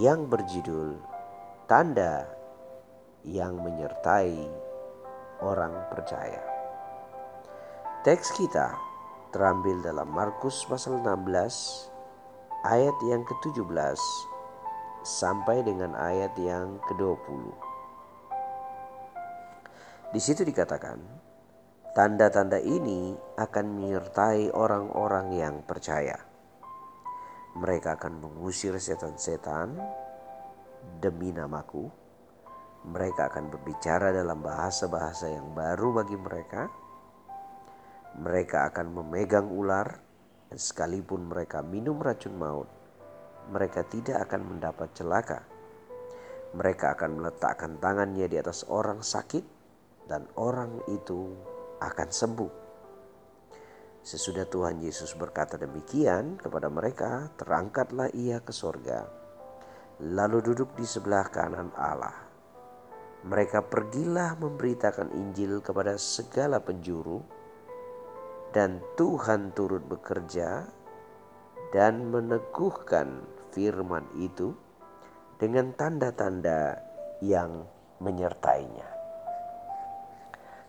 yang berjudul Tanda yang menyertai orang percaya. Teks kita terambil dalam Markus pasal 16 ayat yang ke-17 sampai dengan ayat yang ke-20. Di situ dikatakan, tanda-tanda ini akan menyertai orang-orang yang percaya mereka akan mengusir setan-setan demi namaku. Mereka akan berbicara dalam bahasa-bahasa yang baru bagi mereka. Mereka akan memegang ular, dan sekalipun mereka minum racun maut, mereka tidak akan mendapat celaka. Mereka akan meletakkan tangannya di atas orang sakit, dan orang itu akan sembuh. Sesudah Tuhan Yesus berkata demikian kepada mereka, terangkatlah ia ke sorga, lalu duduk di sebelah kanan Allah. Mereka pergilah memberitakan Injil kepada segala penjuru, dan Tuhan turut bekerja dan meneguhkan firman itu dengan tanda-tanda yang menyertainya.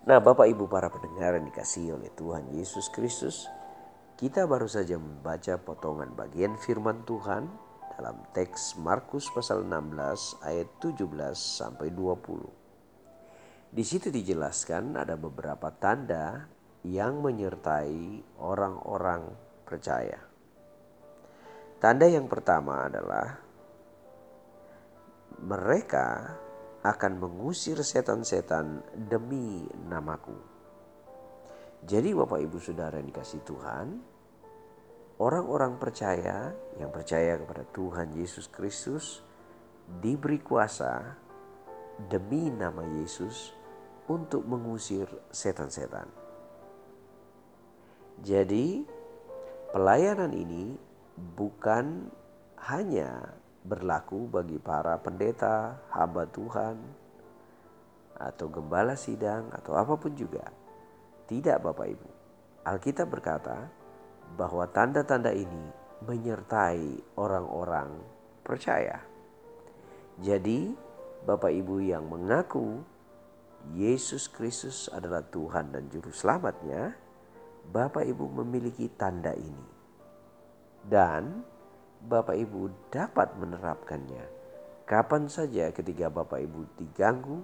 Nah, Bapak Ibu para pendengar yang dikasihi oleh Tuhan Yesus Kristus, kita baru saja membaca potongan bagian firman Tuhan dalam teks Markus pasal 16 ayat 17 sampai 20. Di situ dijelaskan ada beberapa tanda yang menyertai orang-orang percaya. Tanda yang pertama adalah mereka akan mengusir setan-setan demi namaku. Jadi Bapak Ibu Saudara yang dikasih Tuhan, orang-orang percaya yang percaya kepada Tuhan Yesus Kristus diberi kuasa demi nama Yesus untuk mengusir setan-setan. Jadi pelayanan ini bukan hanya berlaku bagi para pendeta, hamba Tuhan, atau gembala sidang, atau apa pun juga. Tidak, Bapak Ibu. Alkitab berkata bahwa tanda-tanda ini menyertai orang-orang percaya. Jadi, Bapak Ibu yang mengaku Yesus Kristus adalah Tuhan dan Juru Selamatnya, Bapak Ibu memiliki tanda ini. Dan Bapak Ibu dapat menerapkannya kapan saja ketika Bapak Ibu diganggu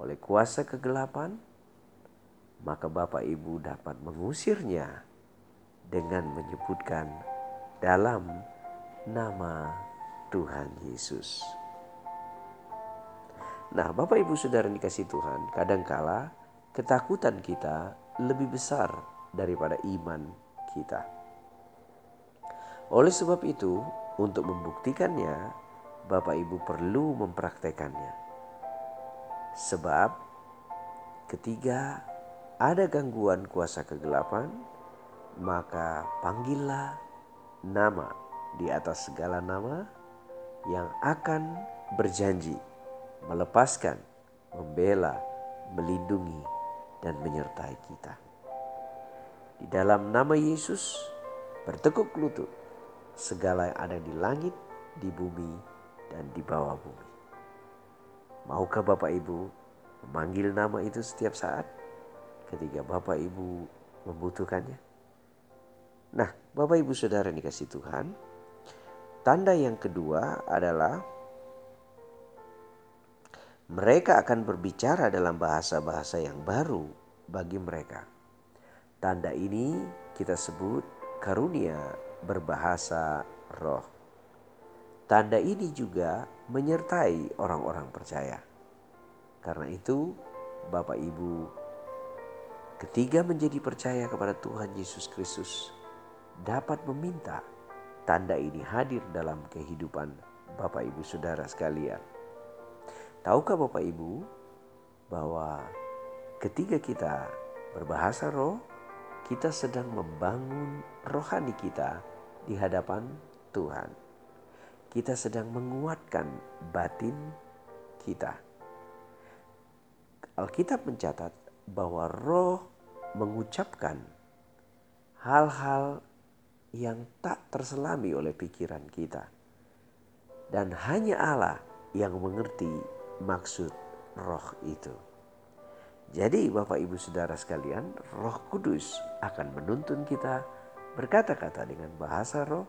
oleh kuasa kegelapan, maka Bapak Ibu dapat mengusirnya dengan menyebutkan dalam nama Tuhan Yesus. Nah, Bapak Ibu Saudara dikasih Tuhan, kadangkala ketakutan kita lebih besar daripada iman kita. Oleh sebab itu, untuk membuktikannya, Bapak Ibu perlu mempraktekannya. Sebab ketika ada gangguan kuasa kegelapan, maka panggillah nama di atas segala nama yang akan berjanji melepaskan, membela, melindungi, dan menyertai kita. Di dalam nama Yesus, bertekuk lutut segala yang ada di langit, di bumi, dan di bawah bumi. Maukah Bapak Ibu memanggil nama itu setiap saat ketika Bapak Ibu membutuhkannya? Nah, Bapak Ibu Saudara yang dikasih Tuhan, tanda yang kedua adalah mereka akan berbicara dalam bahasa-bahasa yang baru bagi mereka. Tanda ini kita sebut karunia berbahasa roh. Tanda ini juga menyertai orang-orang percaya. Karena itu, Bapak Ibu, ketiga menjadi percaya kepada Tuhan Yesus Kristus dapat meminta tanda ini hadir dalam kehidupan Bapak Ibu Saudara sekalian. Tahukah Bapak Ibu bahwa ketika kita berbahasa roh, kita sedang membangun rohani kita di hadapan Tuhan. Kita sedang menguatkan batin kita. Alkitab mencatat bahwa roh mengucapkan hal-hal yang tak terselami oleh pikiran kita. Dan hanya Allah yang mengerti maksud roh itu. Jadi Bapak Ibu Saudara sekalian, Roh Kudus akan menuntun kita berkata-kata dengan bahasa roh,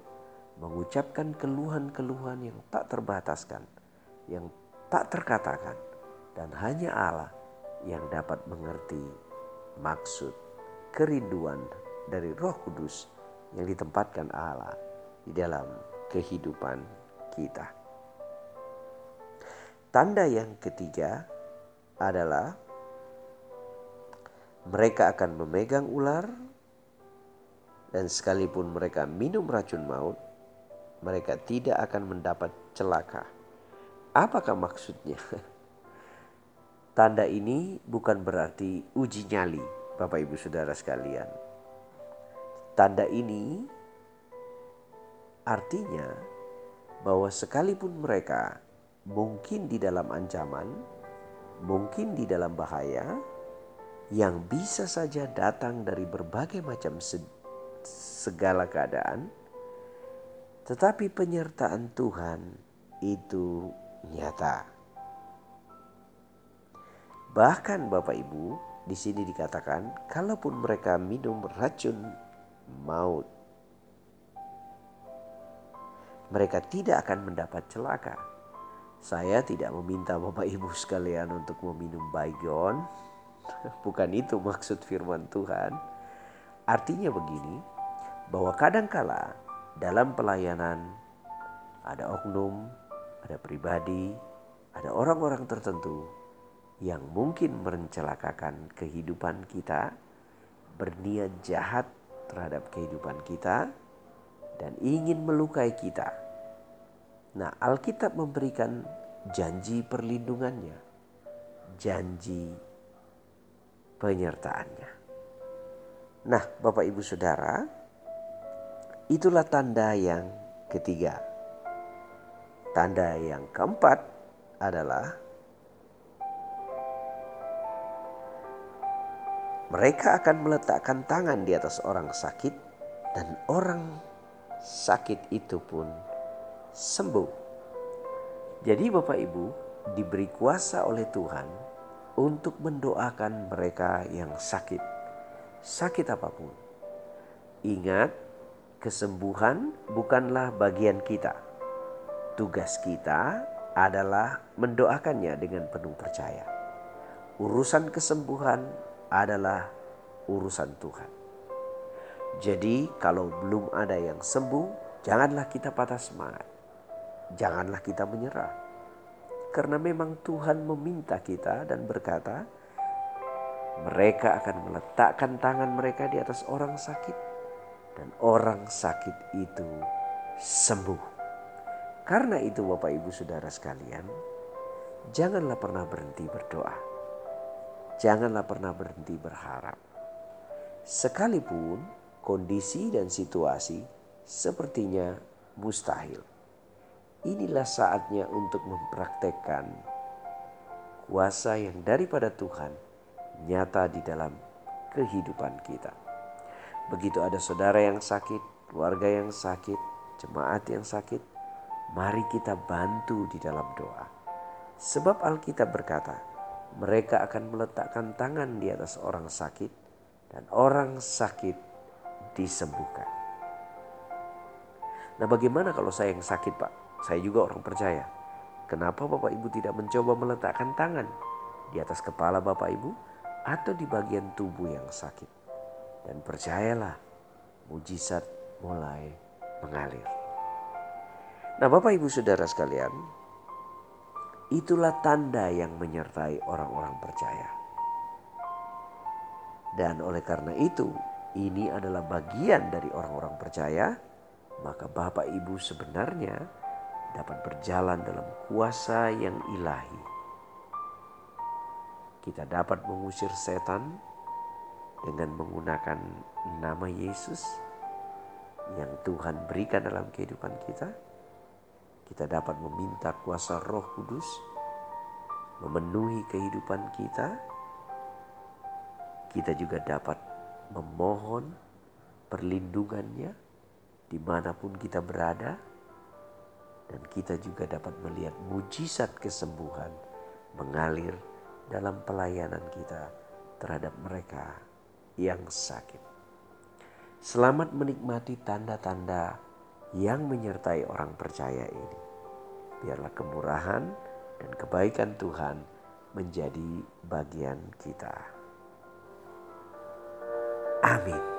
mengucapkan keluhan-keluhan yang tak terbataskan, yang tak terkatakan, dan hanya Allah yang dapat mengerti maksud kerinduan dari Roh Kudus yang ditempatkan Allah di dalam kehidupan kita. Tanda yang ketiga adalah mereka akan memegang ular dan sekalipun mereka minum racun maut, mereka tidak akan mendapat celaka. Apakah maksudnya? Tanda ini bukan berarti uji nyali, Bapak Ibu Saudara sekalian. Tanda ini artinya bahwa sekalipun mereka mungkin di dalam ancaman, mungkin di dalam bahaya, yang bisa saja datang dari berbagai macam segala keadaan, tetapi penyertaan Tuhan itu nyata. Bahkan Bapak Ibu, di sini dikatakan kalaupun mereka minum racun maut, mereka tidak akan mendapat celaka. Saya tidak meminta Bapak Ibu sekalian untuk meminum baygon. Bukan itu maksud firman Tuhan. Artinya begini, bahwa kadangkala dalam pelayanan ada oknum, ada pribadi, ada orang-orang tertentu yang mungkin mencelakakan kehidupan kita, berniat jahat terhadap kehidupan kita, dan ingin melukai kita. Nah, Alkitab memberikan janji perlindungannya, janji penyertaannya. Nah, Bapak Ibu Saudara, itulah tanda yang ketiga. Tanda yang keempat adalah Mereka akan meletakkan tangan di atas orang sakit, dan orang sakit itu pun sembuh. Jadi, Bapak Ibu diberi kuasa oleh Tuhan untuk mendoakan mereka yang sakit, sakit apa pun. Ingat, kesembuhan bukanlah bagian kita. Tugas kita adalah mendoakannya dengan penuh percaya. Urusan kesembuhan adalah urusan Tuhan. Jadi, kalau belum ada yang sembuh, janganlah kita patah semangat. Janganlah kita menyerah, karena memang Tuhan meminta kita dan berkata, "Mereka akan meletakkan tangan mereka di atas orang sakit, dan orang sakit itu sembuh." Karena itu, Bapak Ibu Saudara sekalian, janganlah pernah berhenti berdoa janganlah pernah berhenti berharap. Sekalipun kondisi dan situasi sepertinya mustahil. Inilah saatnya untuk mempraktekkan kuasa yang daripada Tuhan nyata di dalam kehidupan kita. Begitu ada saudara yang sakit, keluarga yang sakit, jemaat yang sakit, mari kita bantu di dalam doa. Sebab Alkitab berkata, mereka akan meletakkan tangan di atas orang sakit dan orang sakit disembuhkan. Nah bagaimana kalau saya yang sakit pak? Saya juga orang percaya. Kenapa Bapak Ibu tidak mencoba meletakkan tangan di atas kepala Bapak Ibu atau di bagian tubuh yang sakit? Dan percayalah mujizat mulai mengalir. Nah Bapak Ibu Saudara sekalian Itulah tanda yang menyertai orang-orang percaya. Dan oleh karena itu, ini adalah bagian dari orang-orang percaya, maka Bapak Ibu sebenarnya dapat berjalan dalam kuasa yang ilahi. Kita dapat mengusir setan dengan menggunakan nama Yesus yang Tuhan berikan dalam kehidupan kita. Kita dapat meminta kuasa Roh Kudus memenuhi kehidupan kita. Kita juga dapat memohon perlindungannya di mana pun kita berada dan kita juga dapat melihat mujizat kesembuhan mengalir dalam pelayanan kita terhadap mereka yang sakit. Selamat menikmati tanda-tanda yang menyertai orang percaya ini. Biarlah kemurahan dan kebaikan Tuhan menjadi bagian kita. Amin.